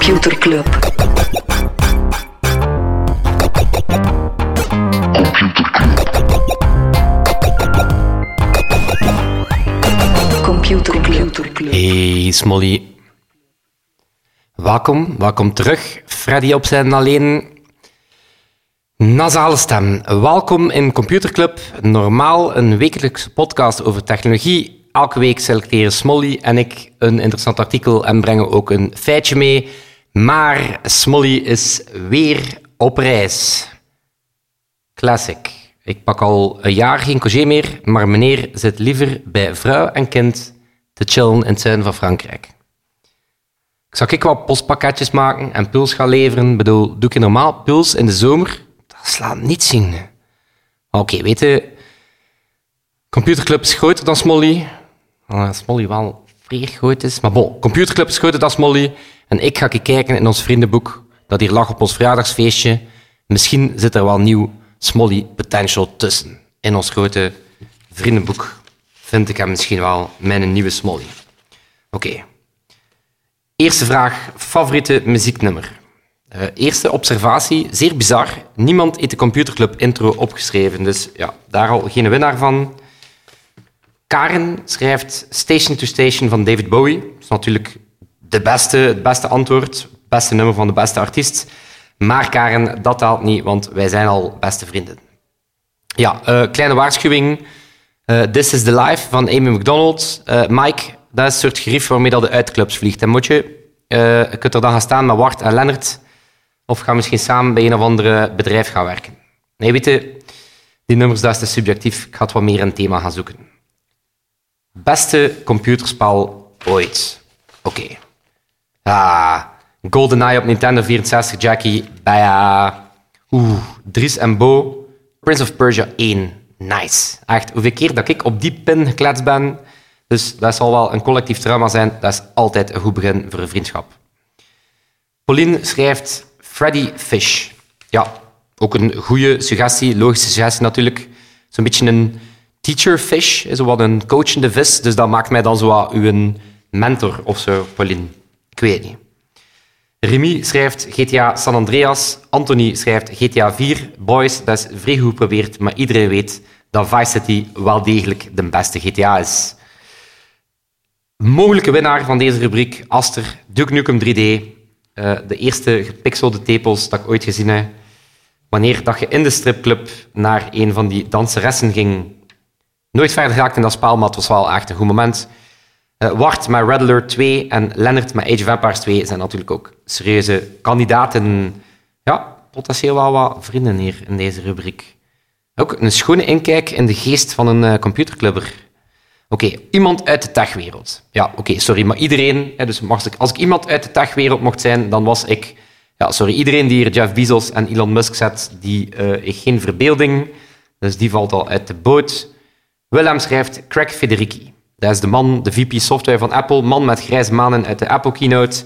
Computer Club. Computer Club. Hey Smolly. Welkom, welkom terug. Freddy op zijn alleen. Nasale stem. Welkom in Computer Club. Normaal een wekelijkse podcast over technologie. Elke week selecteren Smolly en ik een interessant artikel en brengen ook een feitje mee. Maar Smolly is weer op reis. Classic. Ik pak al een jaar geen congé meer, maar meneer zit liever bij vrouw en kind te chillen in het zuiden van Frankrijk. Ik zag ik wat postpakketjes maken en puls gaan leveren. Ik bedoel, doe ik normaal puls in de zomer? Dat slaat niet zien. Oké, weet je, computerclub is groter dan Smolly. Ah, Smolly wel vrij groot is. Maar bon, computerclub is groter dan Smolly. En ik ga kijken in ons vriendenboek dat hier lag op ons verjaardagsfeestje. Misschien zit er wel nieuw Smolly potential tussen. In ons grote vriendenboek vind ik hem misschien wel mijn nieuwe Smolly. Oké. Eerste vraag, favoriete muzieknummer? Eh, eerste observatie, zeer bizar. Niemand heeft de Computerclub intro opgeschreven, dus ja, daar al geen winnaar van. Karen schrijft Station to Station van David Bowie. Dat is natuurlijk de beste, het beste antwoord, het beste nummer van de beste artiest. Maar Karen, dat telt niet, want wij zijn al beste vrienden. Ja, eh, kleine waarschuwing. Eh, This is the Life van Amy McDonald. Eh, Mike, dat is een soort gerief waarmee dat de uitclubs vliegt. En moet je, je kunt er dan gaan staan met Wart en Lennart. Of ga misschien samen bij een of andere bedrijf gaan werken. Nee, weet je, die nummers, dat is te subjectief. Ik ga wat meer een thema gaan zoeken. Beste computerspel ooit. Oké. Ah, GoldenEye op Nintendo 64, Jackie. Baja. Oeh, Dries en Bo. Prince of Persia 1. Nice. Echt, hoeveel keer dat ik op die pin gekletst ben. Dus dat zal wel een collectief trauma zijn. Dat is altijd een goed begin voor een vriendschap. Pauline schrijft Freddy Fish. Ja, ook een goede suggestie, logische suggestie natuurlijk. Zo'n beetje een teacher fish, zo wat een coachende vis. Dus dat maakt mij dan zo wat uw mentor of zo, Pauline. Ik weet niet. Remy schrijft GTA San Andreas. Anthony schrijft GTA 4. Boys, dat is vrij goed geprobeerd, maar iedereen weet dat Vice City wel degelijk de beste GTA is. Mogelijke winnaar van deze rubriek, Aster, Duke Nukem 3D. Eh, de eerste gepixelde tepels dat ik ooit gezien heb. Wanneer dat je in de stripclub naar een van die danseressen ging. Nooit verder geraakt in dat spel, maar het was wel echt een goed moment. Eh, Wart met Red Alert 2 en Lennart met Age of Empires 2 zijn natuurlijk ook serieuze kandidaten. Ja, potentieel wel wat vrienden hier in deze rubriek. Ook een schone inkijk in de geest van een eh, computerclubber. Oké, iemand uit de techwereld. Ja, oké, sorry, maar iedereen... Dus mag ik, als ik iemand uit de techwereld mocht zijn, dan was ik... Ja, sorry, iedereen die hier Jeff Bezos en Elon Musk zet, die eh, heeft geen verbeelding. Dus die valt al uit de boot. Willem schrijft Craig Federici. Dat is de man, de VP software van Apple, man met grijze manen uit de Apple keynote.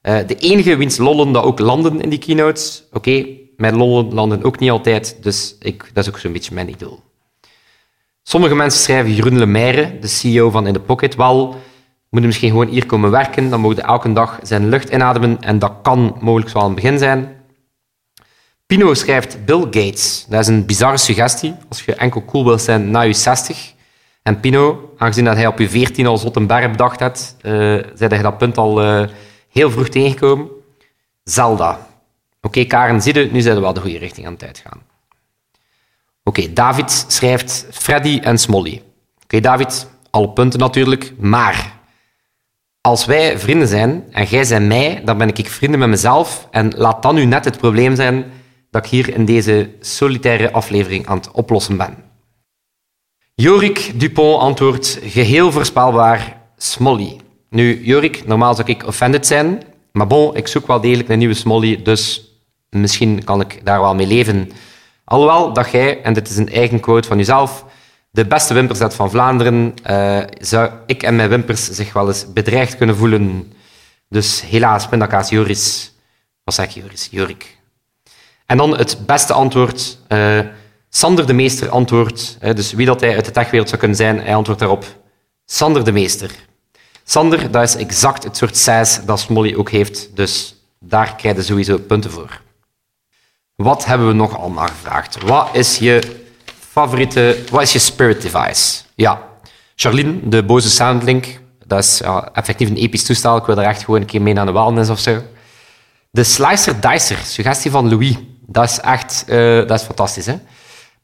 Eh, de enige wiens lollen dat ook landen in die keynotes. Oké, mijn lollen landen ook niet altijd, dus ik, dat is ook zo'n beetje mijn idool. Sommige mensen schrijven Jeroen Lemaire, de CEO van In The Pocket, wel, moet je misschien gewoon hier komen werken, dan mogen elke dag zijn lucht inademen en dat kan mogelijk wel een begin zijn. Pino schrijft Bill Gates. Dat is een bizarre suggestie, als je enkel cool wilt zijn na je 60. En Pino, aangezien dat hij op je 14 al Zottenberg bedacht had, zei dat je dat punt al uh, heel vroeg tegengekomen. Zelda. Oké, Karen, zie je, nu zijn we wel de goede richting aan het uitgaan. Oké, David schrijft Freddy en Smolly. Oké, David, alle punten natuurlijk, maar als wij vrienden zijn en jij zijn mij, dan ben ik vrienden met mezelf en laat dan nu net het probleem zijn dat ik hier in deze solitaire aflevering aan het oplossen ben. Jorik Dupont antwoordt geheel voorspelbaar Smolly. Nu, Jorik, normaal zou ik offended zijn, maar bon, ik zoek wel degelijk een nieuwe Smolly, dus misschien kan ik daar wel mee leven. Alhoewel dat jij, en dit is een eigen quote van jezelf, de beste wimperzet van Vlaanderen, uh, zou ik en mijn wimpers zich wel eens bedreigd kunnen voelen. Dus helaas, pindakaas Joris. Wat zeg je, Joris? Jorik. En dan het beste antwoord. Uh, Sander de Meester antwoordt, dus wie dat hij uit de techwereld zou kunnen zijn, hij antwoordt daarop. Sander de Meester. Sander, dat is exact het soort saus dat Smolly ook heeft, dus Daar krijg je sowieso punten voor. Wat hebben we nog allemaal gevraagd? Wat is je favoriete, wat is je spirit device? Ja, Charlene, de boze Soundlink. Dat is effectief een episch toestel. Ik wil er echt gewoon een keer mee naar de wellness of zo. De Slicer Dicer, suggestie van Louis. Dat is echt uh, dat is fantastisch. Hè?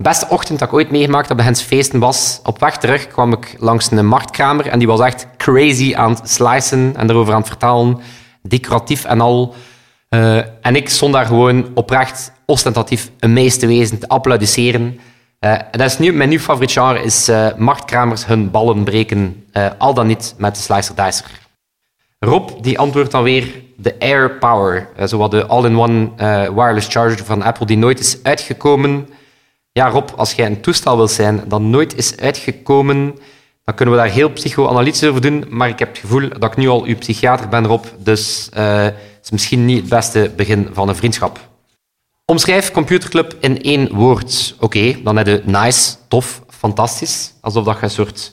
Beste ochtend dat ik ooit meegemaakt heb bij Hens Feesten was... Op weg terug kwam ik langs een marktkramer en die was echt crazy aan het slicen en erover aan het vertellen. Decoratief en al. Uh, en ik stond daar gewoon oprecht ostentatief een meeste te wezen, te applaudisseren. Uh, dat is nu, mijn nieuw favoriet genre is uh, hun ballen breken, al dan niet met de Slicer Dicer. Rob die antwoordt dan weer de Air Power, zowat de all-in-one wireless charger van Apple die nooit is uitgekomen. Ja, Rob, als jij een toestel wil zijn dat nooit is uitgekomen, dan kunnen we daar heel psychoanalytisch over doen, maar ik heb het gevoel dat ik nu al uw psychiater ben, Rob, dus het is misschien niet het beste begin van een vriendschap. Omschrijf Computerclub in één woord. Oké, dan heb je nice, tof, fantastisch. Alsof dat je een soort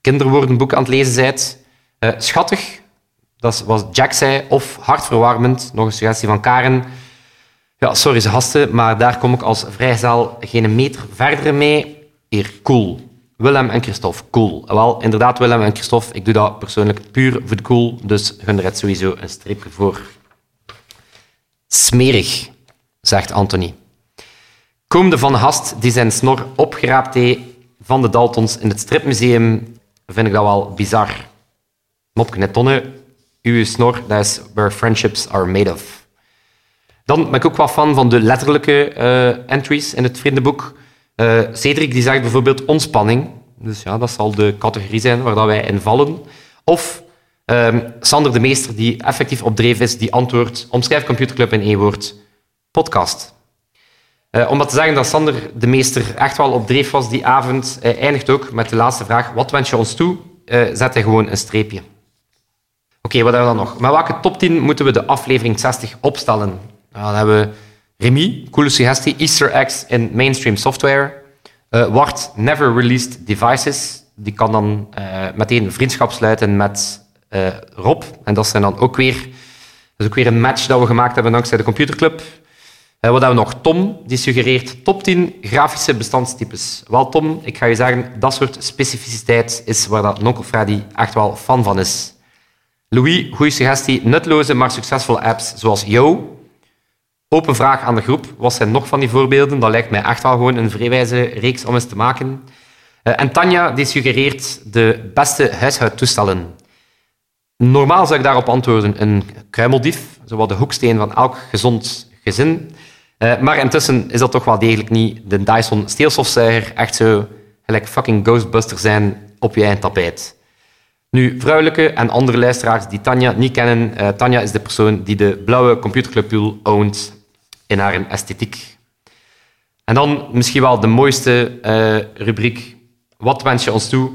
kinderwoordenboek aan het lezen bent. Uh, schattig, dat wat Jack zei. Of hartverwarmend, nog een suggestie van Karen. Ja, sorry ze hasten, maar daar kom ik als vrijgezel geen meter verder mee. Hier, cool. Willem en Christophe, cool. Wel, inderdaad, Willem en Christophe, ik doe dat persoonlijk puur voor de cool, dus gun er sowieso een streepje voor. Smerig zegt Anthony. Komende van Hast, die zijn snor opgeraapt heeft van de Daltons in het stripmuseum, vind ik dat wel bizar. Mopke net tonne, uw snor, dat is where friendships are made of. Dan ben ik ook wat fan van de letterlijke uh, entries in het vriendenboek. Uh, Cedric die zegt bijvoorbeeld ontspanning. Dus ja, dat zal de categorie zijn waar dat wij in vallen. Of um, Sander de Meester, die effectief op dreef is, die antwoordt, omschrijf Computerclub in één woord podcast. Uh, om dat te zeggen dat Sander de meester echt wel op dreef was die avond, eindigt ook met de laatste vraag. Wat wens je ons toe? Zet hij gewoon een streepje. Oké, wat hebben we dan nog? Met welke top 10 moeten we de aflevering 60 opstellen? Nou, dan hebben we Remy, coole suggestie. Easter eggs in mainstream software. Wart, never released devices. Die kan dan meteen vriendschap sluiten met Rob. En dat zijn dan ook weer, dat ook weer een match dat we gemaakt hebben dankzij de computerclub. Uh, wat hebben we nog? Tom, die suggereert top 10 grafische bestandstypes. Wel, Tom, ik ga je zeggen, dat soort specificiteit is waar dat Nonkel Freddy echt wel fan van is. Louis, goede suggestie. Nutloze, maar succesvolle apps zoals Yo. Open vraag aan de groep. Wat zijn nog van die voorbeelden? Dat lijkt mij echt wel gewoon een vrijwijze reeks om eens te maken. Uh, en Tanja, die suggereert de beste huishoudtoestellen. Normaal zou ik daarop antwoorden een kruimeldief, zowat de hoeksteen van elk gezond gezin. Uh, maar intussen is dat toch wel degelijk niet de Dyson steelstofzuiger echt zo gelijk fucking Ghostbuster zijn op je eigen tapijt. Nu, vrouwelijke en andere luisteraars die Tanja niet kennen, uh, Tanja is de persoon die de blauwe computerclubpool ownt in haar esthetiek. En dan misschien wel de mooiste uh, rubriek, wat wens je ons toe?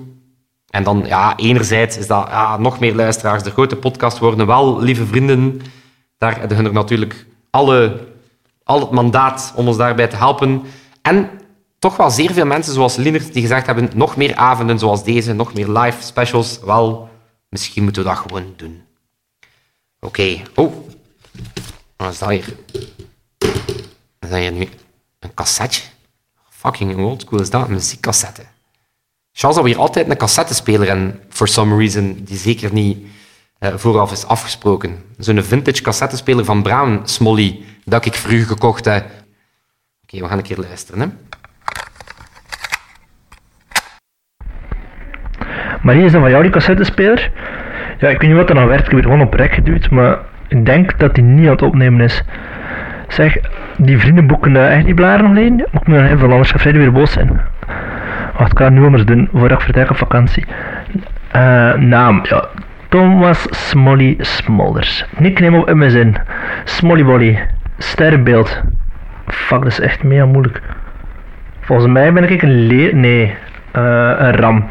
En dan, ja, enerzijds is dat ja, nog meer luisteraars, de grote podcast worden wel lieve vrienden. Daar hebben we natuurlijk alle al het mandaat om ons daarbij te helpen. En toch wel zeer veel mensen, zoals Linert, die gezegd hebben, nog meer avonden zoals deze, nog meer live specials. Wel, misschien moeten we dat gewoon doen. Oké. Oh, wat is dat hier? Dat hier nu een cassetje? Fucking oldschool is dat, een muziekcassette. Charles had hier altijd een cassettespeler en for some reason die zeker niet uh, vooraf is afgesproken. Zo'n vintage cassettespeler van Brown Smolly dat ik vroeger gekocht heb. Oké, we gaan een keer luisteren. Hè. Maar hier is dan van jou die cassettespeler. Ja, ik weet niet wat er nou werkt. Ik heb er gewoon op rek geduwd, maar ik denk dat hij niet aan het opnemen is. Zeg, die vrienden boeken uh, echt die blaren nog leen? Moet ik me nog even, anders weer boos zijn. Wacht, ik ga nu anders doen, voordat ik vertrek op vakantie. Uh, naam, ja. Thomas Smolly Smolders. Nickname op MSN. Smolly Sterrenbeeld. Fuck, dat is echt mega moeilijk. Volgens mij ben ik een leer... Nee, uh, een ram.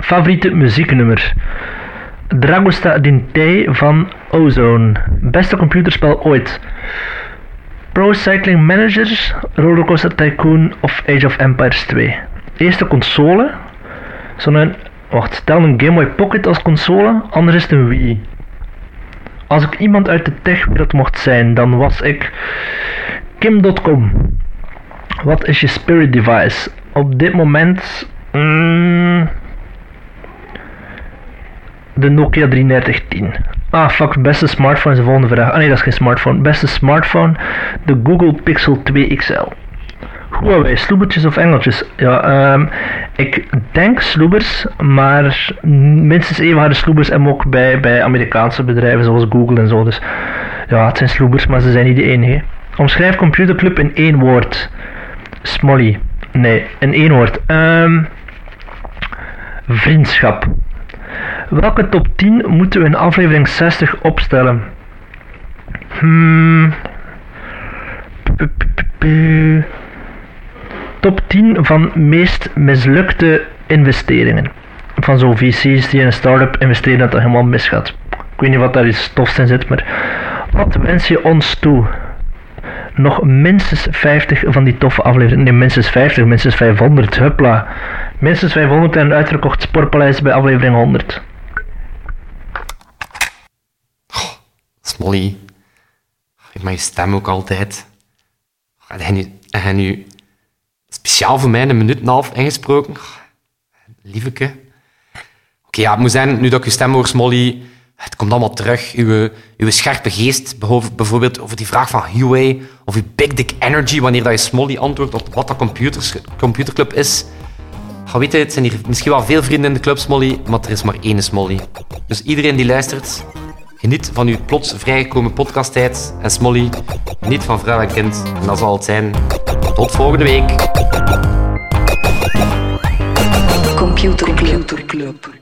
Favoriete muzieknummer. Dragosta Dintei van Ozone. Beste computerspel ooit. Pro Cycling Managers, Rollercoaster Tycoon of Age of Empires 2. Eerste console. Zo'n... Wacht, stel een Game Boy Pocket als console, anders is het een Wii. als ik iemand uit de techwereld mocht zijn, dan was ik Kim.com. Wat is je spirit device? Op dit moment. mm, de Nokia 3310. Ah, fuck, beste smartphone is de volgende vraag. Ah nee, dat is geen smartphone. Beste smartphone, de Google Pixel 2 XL. Huawei, sloebertjes of engeltjes? Ja, ehm, ik denk sloebers, maar minstens even harde sloebers en ook bij, bij Amerikaanse bedrijven zoals Google en zo. Dus ja, het zijn sloebers, maar ze zijn niet de enige. Omschrijf computerclub in één woord. Smolly. Nee, in één woord. Ehm, vriendschap. Welke top 10 moeten we in aflevering 60 opstellen? Hmm. Top 10 van meest mislukte investeringen. Van zo'n VC's die in een start-up investeren dat dat helemaal misgaat. Ik weet niet wat daar iets stofs in zit, maar wat wens je ons toe? Nog minstens 50 van die toffe afleveringen. Nee, minstens 50, minstens 500. Hupla. Minstens 500 en een uitverkocht sportpaleis bij aflevering 100. Smolly. Ik mag je stem ook altijd. Heb jij nu, heb jij nu speciaal voor mij een minuut en een half ingesproken? Lieveke. Oké, ja, het moet zijn, nu dat ik je stem hoor, Smolly, het komt allemaal terug. Uw, uw scherpe geest, bijvoorbeeld over die vraag van Huawei, of uw big dick energy, wanneer dat je Smolly antwoordt op wat dat computers, computerclub is. Ga weten, het zijn hier misschien wel veel vrienden in de club, Smolly, maar er is maar één Smolly. Dus iedereen die luistert, Geniet van uw plots vrijgekomen podcasttijd. En Smolly, niet van vrouw en kind. En dat zal het zijn. Tot volgende week. Computer Club.